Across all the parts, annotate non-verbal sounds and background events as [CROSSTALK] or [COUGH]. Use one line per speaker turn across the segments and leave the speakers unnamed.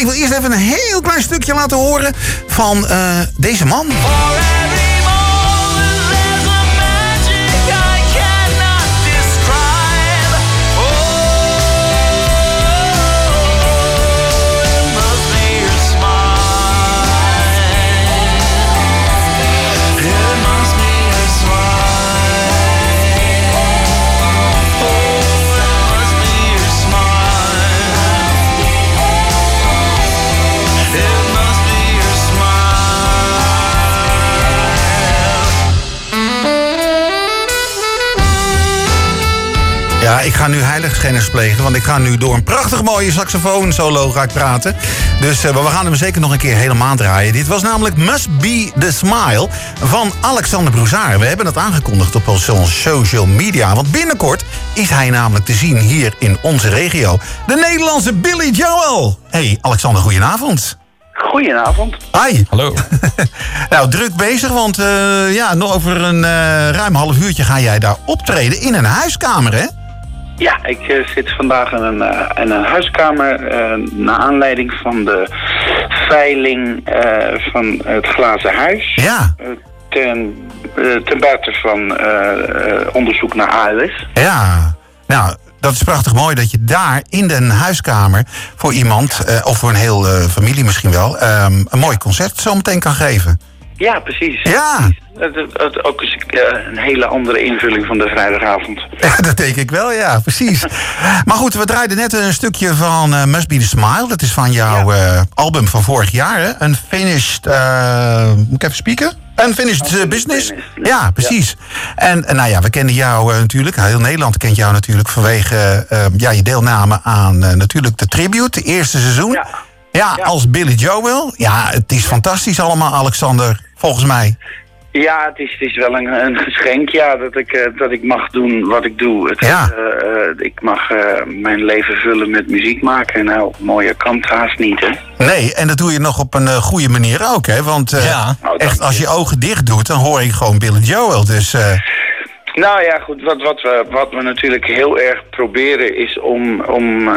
ik wil eerst even een heel klein stukje laten horen van uh, deze man. Ga nu heiligschennis plegen, want ik ga nu door een prachtig mooie saxofoon solo ga ik praten. Dus uh, we gaan hem zeker nog een keer helemaal draaien. Dit was namelijk Must Be The Smile van Alexander Broezaar. We hebben het aangekondigd op onze social media, want binnenkort is hij namelijk te zien hier in onze regio. De Nederlandse Billy Joel. Hey Alexander, goedenavond.
Goedenavond.
Hi.
Hallo. [LAUGHS]
nou, druk bezig, want uh, ja, nog over een uh, ruim half uurtje ga jij daar optreden in een huiskamer, hè?
Ja, ik uh, zit vandaag in een, uh, in een huiskamer uh, naar aanleiding van de veiling van het Glazen Huis.
Ja.
ten, ten buiten van onderzoek naar ALS.
Ja, nou, dat is prachtig mooi dat je daar in de huiskamer voor iemand, of voor een heel familie misschien wel, um, een mooi concert zo meteen kan geven.
Ja, precies.
Ja.
Het, het, het, ook eens een hele andere invulling van de vrijdagavond. [LAUGHS]
Ja, dat denk ik wel, ja, precies. [LAUGHS] maar goed, we draaiden net een stukje van uh, Must Be The Smile. Dat is van jouw ja. uh, album van vorig jaar, hè? Unfinished... Moet ik even spieken? Unfinished Business. Ja, precies. Ja. En, en, nou ja, we kennen jou natuurlijk. Heel Nederland kent jou natuurlijk vanwege ja, je deelname aan natuurlijk de Tribute, het eerste seizoen.
Ja.
Ja, ja, als Billy Joel. Ja, het is fantastisch allemaal, Alexander, volgens mij.
Ja, het is, het is wel een, een geschenk, ja, dat ik, uh, dat ik mag doen wat ik doe. Het,
ja.
Uh, uh, ik mag mijn leven vullen met muziek maken. En nou, mooier kan het haast niet, hè?
Nee, en dat doe je nog op een goede manier ook, hè? Want
ja.
Nou,
echt, als je ogen dicht doet, dan hoor ik gewoon Billy Joel. Dus...
Nou ja, goed. Wat, wat, we, wat we natuurlijk heel erg proberen is om, om uh,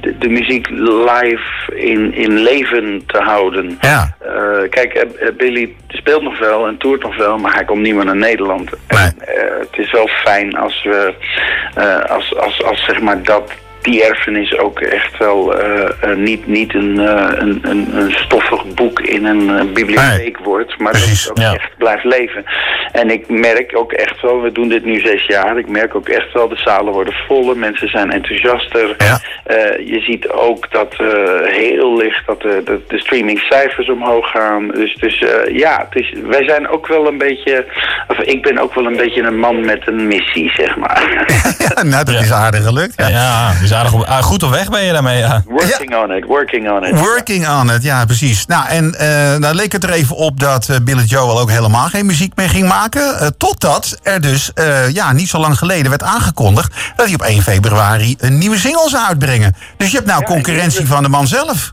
de, de, muziek live in, in leven te houden.
Ja.
Uh, kijk, uh, Billy speelt nog wel en toert nog wel, maar hij komt niet meer naar Nederland.
Nee.
En, het is wel fijn als we, als, als, als zeg maar dat die erfenis ook echt wel uh, uh, niet, niet een, uh, een, een, een, stoffig boek in een bibliotheek
nee.
wordt, maar
Precies,
dat het ook
ja.
echt blijft leven. En ik merk ook echt wel, we doen dit nu zes jaar, ik merk ook echt wel, de zalen worden voller, mensen zijn enthousiaster.
Ja.
je ziet ook dat heel licht dat de, de, de streamingcijfers omhoog gaan. Dus, dus ja, het is, wij zijn ook wel een beetje, of ik ben ook wel een beetje een man met een missie, zeg maar. [LAUGHS]
ja, nou, dat
Ja.
is aardig gelukt.
Ja, ja dus aardig op, goed op weg ben je daarmee, ja.
Working on it, working on it.
Working on it, ja precies. Nou, en eh nou leek het er even op dat eh, Billy Joel ook helemaal geen muziek meer ging maken. Eh, totdat er dus eh, ja, niet zo lang geleden werd aangekondigd... dat hij op 1 februari een nieuwe single zou uitbrengen. Dus je hebt nou
Ja,
concurrentie van de man zelf.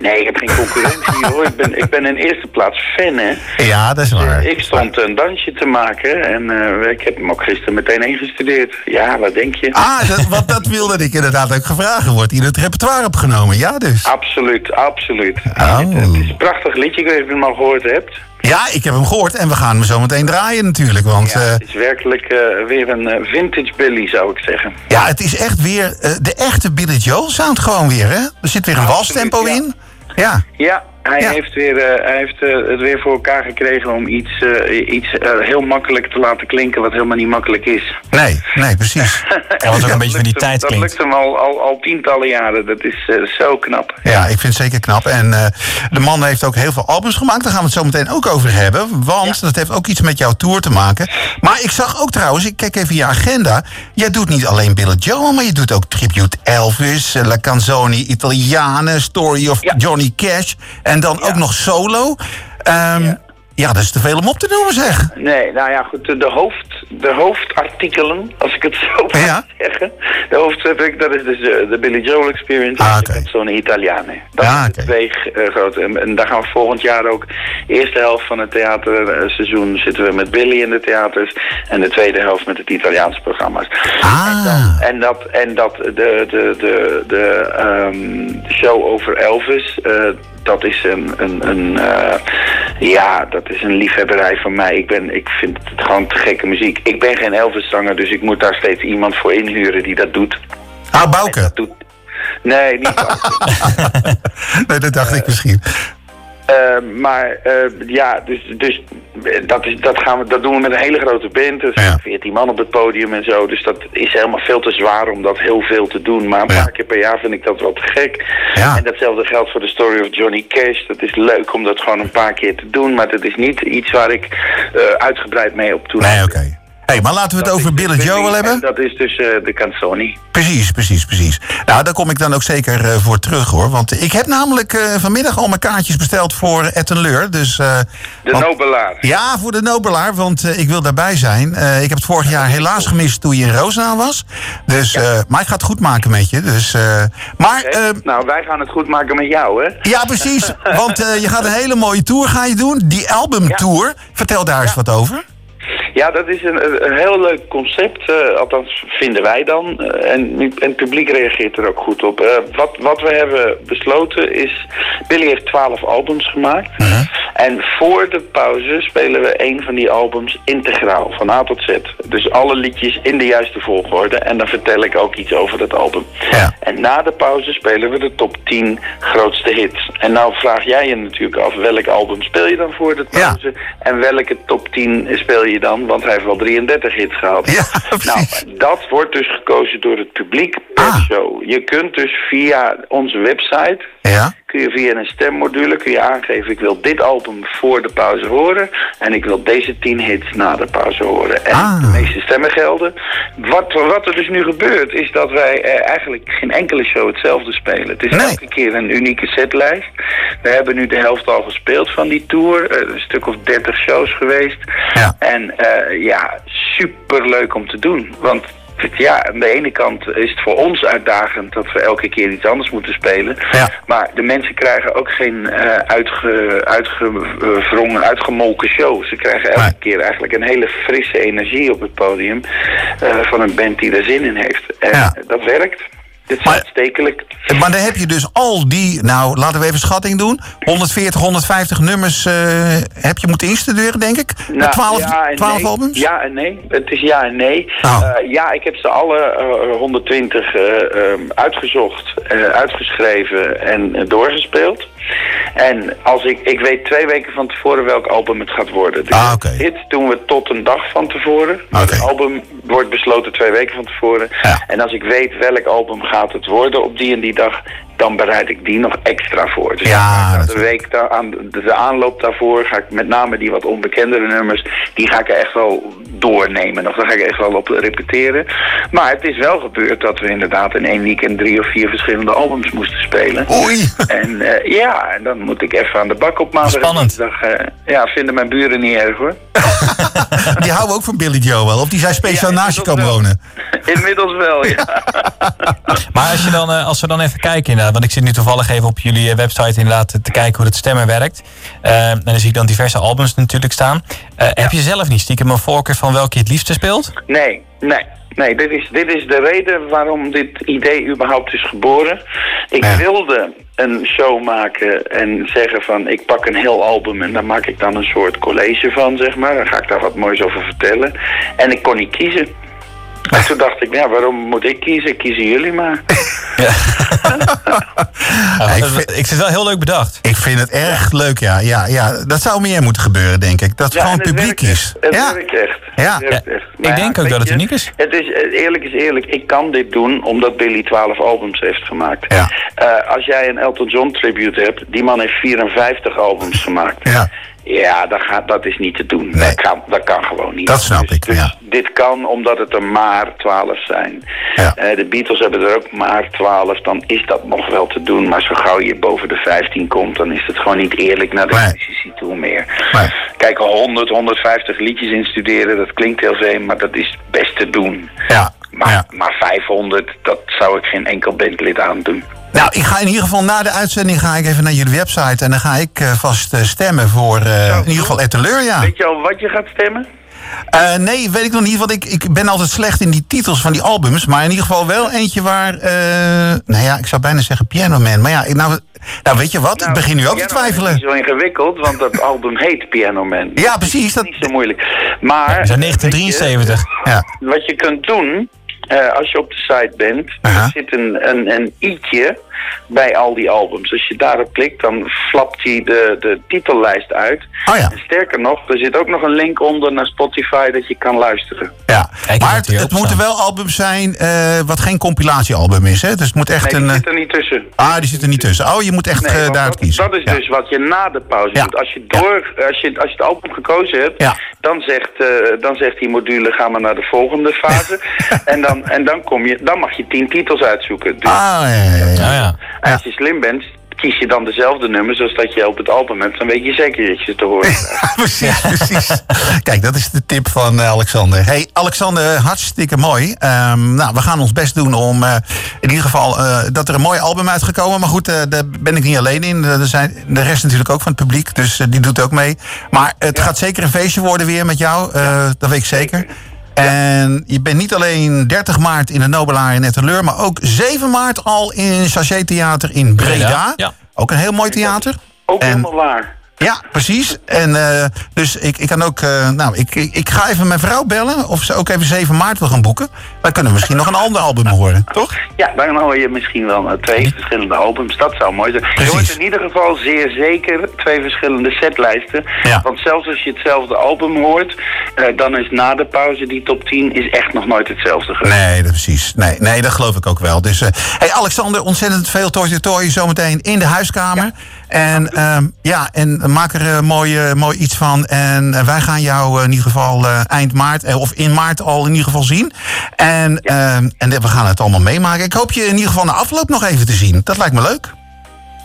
Nee, ik heb geen concurrentie [LAUGHS] hoor. Ik ben, ik ben in eerste plaats fan hè.
Ja, dat is waar.
Ik stond een dansje te maken en eh, ik heb hem ook gisteren meteen ingestudeerd. Ja, wat denk je?
Ah, dat, wat, dat wilde ik inderdaad ook gevraagd. Wordt in het repertoire opgenomen, ja dus.
Absoluut, absoluut.
Oh.
Het, het is een prachtig liedje, ik weet niet of je hem al gehoord hebt.
Ja, ik heb hem gehoord en we gaan hem zo meteen draaien natuurlijk. Want
Ja,
eh,
het is werkelijk eh, weer een eh, vintage Billy, zou ik zeggen.
ja, het is echt weer de echte Billy Joel sound gewoon weer, hè? Er zit weer een walstempo
ja.
in. Ja.
Ja, hij
Ja.
heeft, weer, eh, hij heeft eh, het weer voor elkaar gekregen om iets, eh, iets eh, heel makkelijk te laten klinken wat helemaal niet makkelijk is.
Nee, nee, precies. [LAUGHS]
En wat ook een beetje van die
hem-
tijd
dat
klinkt.
lukt hem al, al, al tientallen jaren. Dat is eh, zo knap.
Ja, ik vind het zeker knap. En eh, de man heeft ook heel veel albums gemaakt. Daar gaan we het zo meteen ook over hebben. Want dat heeft ook iets met jouw tour te maken. Maar ik zag ook trouwens, ik kijk even je agenda. Jij doet niet alleen Billy Joel, maar je doet ook Tribute Elvis, eh, La Canzone Italiane, Story of
Ja.
Johnny Cash. En dan ook nog solo. Ehm, ja. Ja, dat is te veel om op te noemen, zeg.
Nee, nou ja, goed, de, hoofd, de hoofdartikelen, als ik het zo [LAUGHS] mag
Ja.
zeggen. De hoofd, dat is dus de, de Billy Joel Experience
Ah,
en de Canzone Italiane. Dat
Ja,
de twee eh, grote. En, en daar gaan we volgend jaar ook, de eerste helft van het theaterseizoen zitten we met Billy in de theaters. En de tweede helft met het Italiaanse programma's.
Ah,
En dat, en dat de, de, de, de, ehm, show over Elvis, eh, dat is een, een, een eh, ja, dat is een liefhebberij van mij. Ik, ben, ik vind het gewoon te gekke muziek. Ik ben geen Elvis-zanger, dus ik moet daar steeds iemand voor inhuren die dat doet.
ah Bouke.
doet. Nee, niet [LAUGHS] Bouke.
Nee, dat dacht ik misschien.
Eh, maar eh, ja, dus, dus dat, is, dat, gaan we, dat doen we met een hele grote band. Dus
Ja.
14 man op het podium en zo. Dus dat is helemaal veel te zwaar om dat heel veel te doen. Maar een
Ja.
paar keer per jaar vind ik dat wel te gek.
Ja.
En datzelfde geldt voor de Story of Johnny Cash. Dat is leuk om dat gewoon een paar keer te doen. Maar dat is niet iets waar ik eh, uitgebreid mee op toe.
Nee, oké. Hey, maar laten we het
Dat
over Billy Joel
Billy
hebben.
en Dat is dus eh, de Canzoni.
Precies, precies, precies. Nou, daar kom ik dan ook zeker eh, voor terug hoor. Want ik heb namelijk eh, vanmiddag al mijn kaartjes besteld voor Etten Leur. Dus,
De
want-
Nobelaar.
Ja, voor de Nobelaar, want ik wil daarbij zijn. Ik heb het vorig jaar helaas gemist toen je in Roosendaal was. Dus, eh, maar ik ga het goed maken met je. Dus, maar,
nou, wij gaan het goed maken met jou, hè?
ja precies. [LAUGHS] Want je gaat een hele mooie tour ga je doen. Die albumtour. Vertel daar eens wat over.
Ja, dat is een, een heel leuk concept. eh, althans, vinden wij dan. Eh, en, en het publiek reageert er ook goed op. Eh, wat, wat we hebben besloten is... Billy heeft twaalf albums gemaakt. En voor de pauze spelen we een van die albums integraal. Van A tot Z. Dus alle liedjes in de juiste volgorde. En dan vertel ik ook iets over dat album.
Ja.
En na de pauze spelen we de top 10 grootste hits. En nou vraag jij je natuurlijk af... welk album speel je dan voor de
Ja.
pauze? En welke top 10 speel je dan? Want hij heeft wel 33 hits gehad.
Ja, precies.
Nou, dat wordt dus gekozen door het publiek per
Ah.
show. Je kunt dus via onze website...
Ja?
kun je via een stemmodule kun je aangeven... ik wil dit album voor de pauze horen... en ik wil deze 10 hits na de pauze horen. En
Ah.
de meeste stemmen gelden. Wat, wat er dus nu gebeurt... is dat wij eh, eigenlijk geen enkele show hetzelfde spelen. Het is
Nee.
elke keer een unieke setlijst. We hebben nu de helft al gespeeld van die tour. Eh, een stuk of 30 shows geweest.
Ja.
En eh, ja, super leuk om te doen. Want ja, aan de ene kant is het voor ons uitdagend dat we elke keer iets anders moeten spelen.
Ja.
Maar de mensen krijgen ook geen eh uitge, uitgevrongen, uitgemolken show. Ze krijgen elke
Nee.
keer eigenlijk een hele frisse energie op het podium eh, van een band die er zin in heeft. En
Ja.
dat werkt. Dit is
Maar-
uitstekelijk.
Maar dan heb je dus al die, nou laten we even schatting doen. 140, 150 nummers eh, heb je moeten instuderen, denk ik. Met
Nou,
12,
ja en
12
nee.
albums?
Ja en nee. Het is ja en nee.
Oh.
Eh, ja, ik heb ze alle eh, 120 eh, ehm, uitgezocht, uitgeschreven en doorgespeeld. En als ik, ik weet twee weken van tevoren welk album het gaat worden. Dus
Ah.
Dit doen we tot een dag van tevoren. Het album wordt besloten twee weken van tevoren.
Ja.
En als ik weet welk album gaat het worden op die en die dag, dan bereid ik die nog extra voor. Dus
Ja,
de week daar aan, de, aanloop daarvoor ga ik met name die wat onbekendere nummers, die ga ik echt wel doornemen. Of dan ga ik echt wel op repeteren. Maar het is wel gebeurd dat we inderdaad in één weekend drie of vier verschillende albums moesten spelen.
Oei.
En eh, ja, en dan moet ik even aan de bak op maandag. en
Spannend.
dinsdag, eh, ja, vinden mijn buren niet erg hoor. [LAUGHS]
Die houden ook van Billy Joel. Of die zijn speciaal
Ja,
naast je komen wonen.
Inmiddels wel, ja. [LAUGHS]
Maar als, je dan, eh, als we dan even kijken inderdaad, want ik zit nu toevallig even op jullie eh, website inderdaad te- te kijken hoe het stemmen werkt. Eh, en dan zie ik dan diverse albums natuurlijk staan. Eh, Heb je zelf niet stiekem een voorkeur van welke je het liefste speelt?
Nee, nee. Nee, dit is, dit is de reden waarom dit idee überhaupt is geboren. Ik
Ja.
wilde een show maken en zeggen van ik pak een heel album en daar maak ik dan een soort college van, zeg maar. Dan ga ik daar wat moois over vertellen. En ik kon niet kiezen. [LAUGHS] En toen dacht ik, ja, waarom moet ik kiezen? Kiezen jullie maar. [LAUGHS]
Ja,
ik
ik,
vind-
ik vind het wel heel leuk bedacht.
Ik vind het erg leuk, ja. ja, ja. Dat zou meer moeten gebeuren, denk ik. Dat
Ja,
gewoon
het
publiek
werkt
is.
echt. Het
Ja.
werkt echt.
Ja.
Werkt echt.
ik denk ook dat het uniek is.
Het is eh, eerlijk is eerlijk. Ik kan dit doen omdat Billy 12 albums heeft gemaakt.
Ja.
Eh, als jij een Elton John tribute hebt, die man heeft 54 albums gemaakt.
Ja.
Ja, dat, gaat, dat is niet te doen.
Nee.
Dat, kan, dat kan gewoon niet.
Dat snap
Dus-
ik,
dus
ja.
Dit kan omdat het er maar 12 zijn.
Ja.
Eh, de Beatles hebben er ook maar 12. Dan is dat nog wel te doen. Maar zo gauw je boven de 15 komt, dan is het gewoon niet eerlijk naar de
Nee.
muzici toe meer.
Nee.
Kijk, 100, 150 liedjes instuderen, dat klinkt heel veel, maar dat is best te doen.
Ja.
Maar,
ja.
maar 500, dat zou ik geen enkel bandlid aandoen.
Nou, ik ga in ieder geval na de uitzending ga ik even naar jullie website en dan ga ik eh, vast eh, stemmen voor eh, in ieder geval Etteleur, ja.
Weet je al wat je gaat stemmen?
Eh, nee, weet ik nog niet, want ik, ik ben altijd slecht in die titels van die albums. Maar in ieder geval wel eentje waar, eh, nou ja, ik zou bijna zeggen Piano Man. Maar ja, ik- nou, nou weet je wat, ik begin nu ook te twijfelen.
is niet zo ingewikkeld, want dat [LAUGHS] album heet Piano Man.
Ja, precies. Dat,
Niet zo moeilijk. Maar...
Dat is uit
weet je,
1973.
ja.
Wat je kunt doen, als je op de site bent, er zit een, een, een i'tje bij al die albums. Als je daarop klikt, dan flapt hij de, de titellijst uit.
Oh ja.
En sterker nog, er zit ook nog een link onder naar Spotify dat je kan luisteren.
Ja,
Kijk,
maar het, moeten wel albums zijn eh, wat geen compilatiealbum is, hè? Dus het moet echt
Nee,
een...
die
eh,
zit er niet tussen.
ah, die zit er niet tussen. Oh, je moet echt
Nee, want
daaruit
dat,
kiezen.
dat is
Ja.
dus wat je na de pauze
Ja.
doet. Als je,
Ja.
door, als, je, als je het album gekozen hebt,
Ja.
dan, zegt, eh, dan zegt die module ga maar naar de volgende fase. [LAUGHS] en dan, en dan, kom je, dan mag je tien titels uitzoeken. Dus
Ah, ja, ja, ja.
En als je slim bent, kies je dan dezelfde nummers als dat je op het album hebt. Dan weet je zeker dat je ze te horen [LAUGHS]
precies, precies. Kijk, dat is de tip van eh, Alexander. Hey, Alexander, hartstikke mooi. Ehm, nou, we gaan ons best doen om eh, in ieder geval eh, dat er een mooi album uitgekomen. Maar goed, daar ben ik niet alleen in. Er zijn de rest natuurlijk ook van het publiek, dus die doet ook mee. Maar het gaat zeker een feestje worden weer met jou, dat weet ik zeker. En je bent niet alleen 30 maart in de Nobelaar in Etteleur, maar ook 7 maart al in Sachet Theater in Breda.
Ja.
Ook een heel mooi theater.
Ook
En-
helemaal waar.
Ja, precies. En eh, dus ik, ik kan ook. eh, nou, ik, ik, ik ga even mijn vrouw bellen of ze ook even 7 maart wil gaan boeken. Dan kunnen misschien nog een ander album horen, toch?
Ja, dan hoor je misschien wel eh, twee verschillende albums. Dat zou mooi zijn.
Precies.
Je hoort in ieder geval zeer zeker twee verschillende setlijsten.
Ja.
Want zelfs als je hetzelfde album hoort, dan is na de pauze die top 10 is echt nog nooit hetzelfde geweest.
Nee, dat precies. Nee, nee, dat geloof ik ook wel. Dus, hey Alexander, ontzettend veel Toy to Toy zometeen in de huiskamer. En ehm, ja, en maak er eh, mooi, eh, mooi iets van. En eh, wij gaan jou in ieder geval eind maart, of in maart al in ieder geval zien. En, ehm, en we gaan het allemaal meemaken. Ik hoop je in ieder geval na afloop nog even te zien. Dat lijkt me leuk.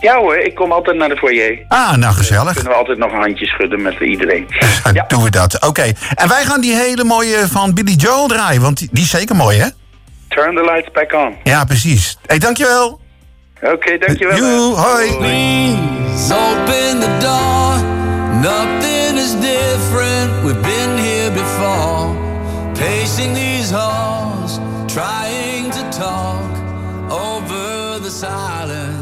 Ja hoor, ik kom altijd naar de foyer.
Ah, nou gezellig.
Kunnen we altijd nog een handje schudden met iedereen.
Dan
Ja.
doen we dat. Oké. En wij gaan die hele mooie van Billy Joel draaien. Want die, is zeker mooi, hè?
Turn the lights back on.
Ja, precies. Hey, dankjewel.
Oké, dankjewel.
Joe, hoi.
Please open the door. Nothing is different. We've been here before. Pacing these halls, trying to talk over the silence.